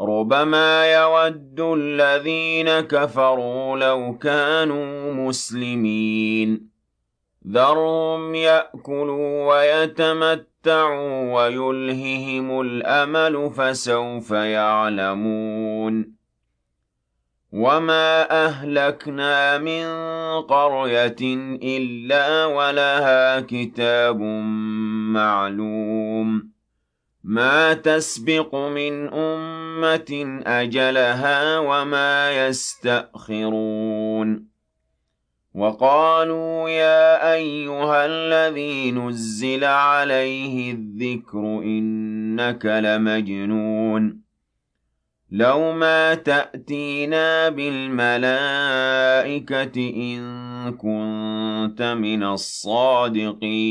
ربما يود الذين كفروا لو كانوا مسلمين ذرهم ياكلوا ويتمتعوا ويلههم الامل فسوف يعلمون وما اهلكنا من قريه الا ولها كتاب معلوم ما تسبق من أمة أجلها وما يستأخرون وقالوا يا أيها الذي نزل عليه الذكر إنك لمجنون لو ما تأتينا بالملائكة إن كنت من الصادقين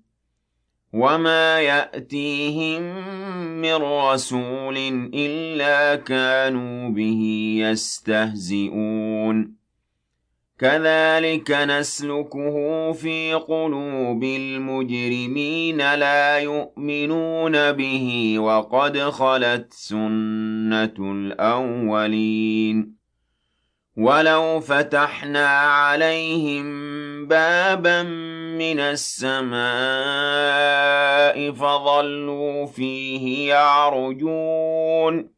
وَمَا يَأْتِيهِم مِّن رَّسُولٍ إِلَّا كَانُوا بِهِ يَسْتَهْزِئُونَ. كَذَٰلِكَ نَسْلُكُهُ فِي قُلُوبِ الْمُجْرِمِينَ لَا يُؤْمِنُونَ بِهِ وَقَدْ خَلَتْ سُنَّةُ الْأَوَّلِينَ. وَلَوْ فَتَحْنَا عَلَيْهِم بَابًا مِّنَ السَّمَاءِ فَظَلُّوا فِيهِ يَعْرُجُونَ.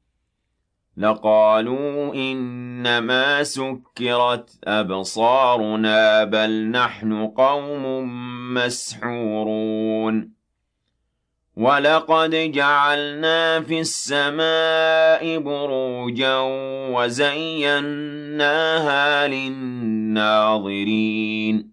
لَقَالُوا إِنَّمَا سُكِّرَتْ أَبْصَارُنَا بَلْ نَحْنُ قَوْمٌ مَّسْحُورُونَ. وَلَقَدْ جَعَلْنَا فِي السَّمَاءِ بُرُوجًا وَزَيَّنَّاهَا لِلنَّاظِرِينَ.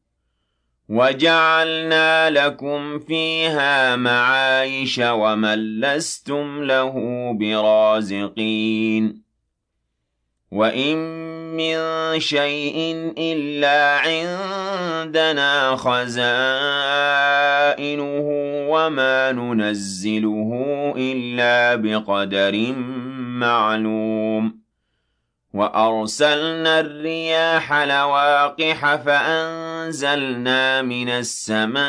وَجَعَلْنَا لَكُمْ فِيهَا مَعَايِشَ وَمَن لَّسْتُمْ لَهُ بِرَازِقِينَ. وَإِن مِّن شَيْءٍ إِلَّا عِندَنَا خَزَائِنُهُ وَمَا نُنَزِّلُهُ إِلَّا بِقَدَرٍ مَّعْلُومٍ. وَأَرْسَلْنَا الرِّيَاحَ لَوَاقِحَ فَأَنزَلْنَا مِنَ السَّمَاءِ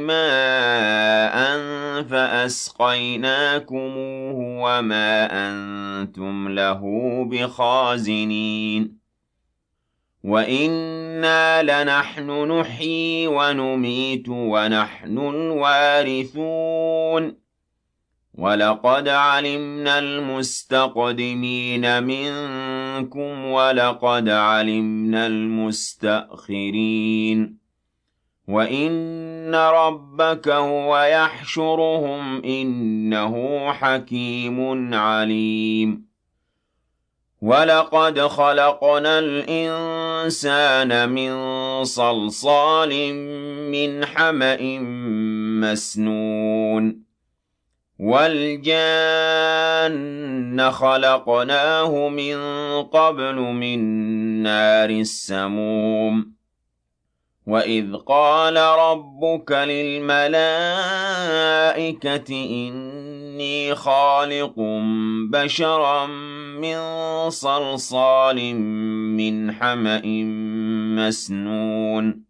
مَاءً فَأَسْقَيْنَاكُمُوهُ وَمَا أَنتُمْ لَهُ بِخَازِنِينَ. وَإِنَّا لَنَحْنُ نُحْيِي وَنُمِيتُ وَنَحْنُ الْوَارِثُونَ. وَلَقَدْ عَلِمْنَا الْمُسْتَقْدِمِينَ مِنكُمْ وَلَقَدْ عَلِمْنَا الْمُسْتَأْخِرِينَ وَإِنَّ رَبَّكَ هُوَ يَحْشُرُهُمْ إِنَّهُ حَكِيمٌ عَلِيمٌ وَلَقَدْ خَلَقْنَا الْإِنسَانَ مِن صَلْصَالٍ مِّنْ حَمَإٍ مَّسْنُونٍ وَالْجَانَّ خَلَقْنَاهُ مِن قَبْلُ مِن نَّارِ السَّمُومِ وَإِذْ قَالَ رَبُّكَ لِلْمَلَائِكَةِ إِنِّي خَالِقٌ بَشَرًا مِّن صَلْصَالٍ مِّنْ حَمَإٍ مسنون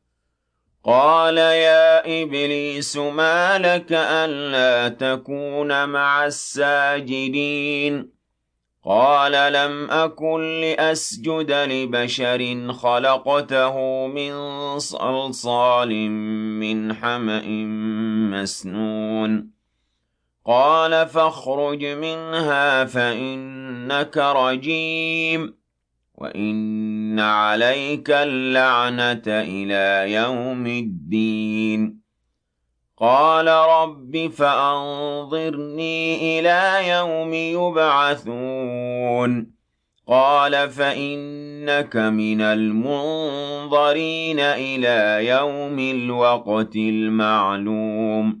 قال يا إبليس ما لك ألا تكون مع الساجدين؟ قال لم أكن لأسجد لبشر خلقته من صلصال من حمأ مسنون. قال فاخرج منها فإنك رجيم. وإن عليك اللعنة إلى يوم الدين. قال رب فأنظرني إلى يوم يبعثون. قال فإنك من المنظرين إلى يوم الوقت المعلوم.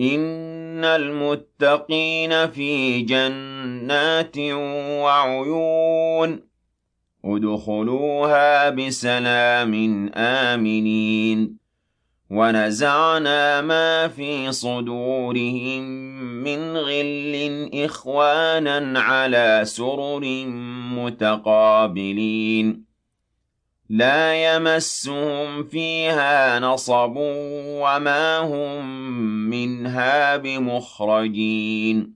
إن المتقين في جنات وعيون ادخلوها بسلام آمنين ونزعنا ما في صدورهم من غل إخوانا على سرر متقابلين لا يمسهم فيها نصب وما هم منها بمخرجين.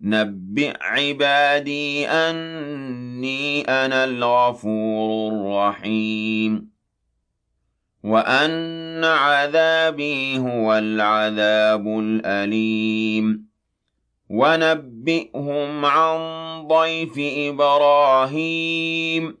نبئ عبادي أني أنا الغفور الرحيم. وأن عذابي هو العذاب الأليم. ونبئهم عن ضيف إبراهيم.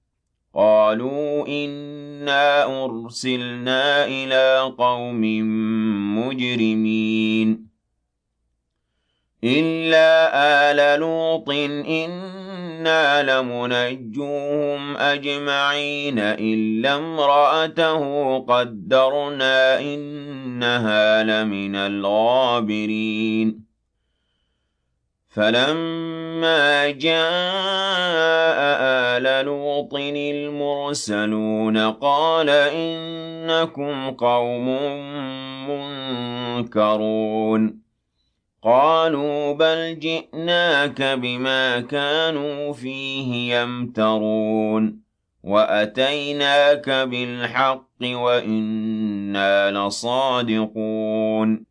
قالوا إنا أرسلنا إلى قوم مجرمين إلا آل لوط إنا لمنجوهم أجمعين إلا امرأته قدرنا إنها لمن الغابرين فَلَمَّا جَاءَ آلَ لُوطٍ الْمُرْسَلُونَ قَالَ إِنَّكُمْ قَوْمٌ مُنكَرُونَ قَالُوا بَلْ جِئْنَاكَ بِمَا كَانُوا فِيهِ يَمْتَرُونَ وَأَتَيْنَاكَ بِالْحَقِّ وَإِنَّا لَصَادِقُونَ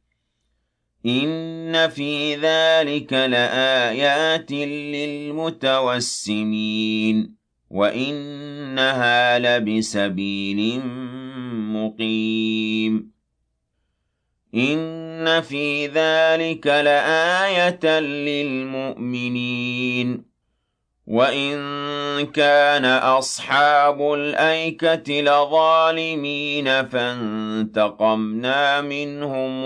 إن في ذلك لآيات للمتوسمين وإنها لبسبيل مقيم إن في ذلك لآية للمؤمنين وإن كان أصحاب الأيكة لظالمين فانتقمنا منهم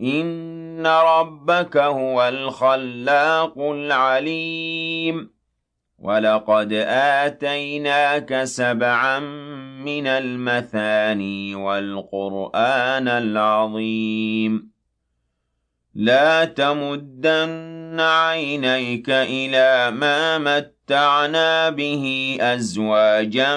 إن ربك هو الخلاق العليم وَلَقَدْ آتَيْنَاكَ سَبْعًا مِنَ الْمَثَانِي وَالْقُرْآنَ الْعَظِيمَ لَا تَمُدَّنَّ عَيْنَيْكَ إِلَىٰ مَا مَتَّعْنَا بِهِ أَزْوَاجًا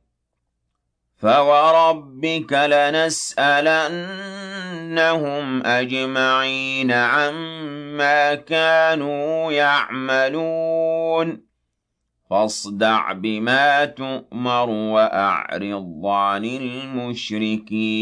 فَوَرَبِّكَ لَنَسْأَلَنَّهُمْ أَجْمَعِينَ عَمَّا كَانُوا يَعْمَلُونَ فاصدع بما تؤمر وأعرض عن المشركين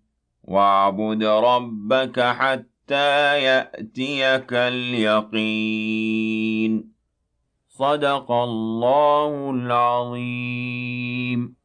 واعبد ربك حتى يأتيك اليقين. صدق الله العظيم.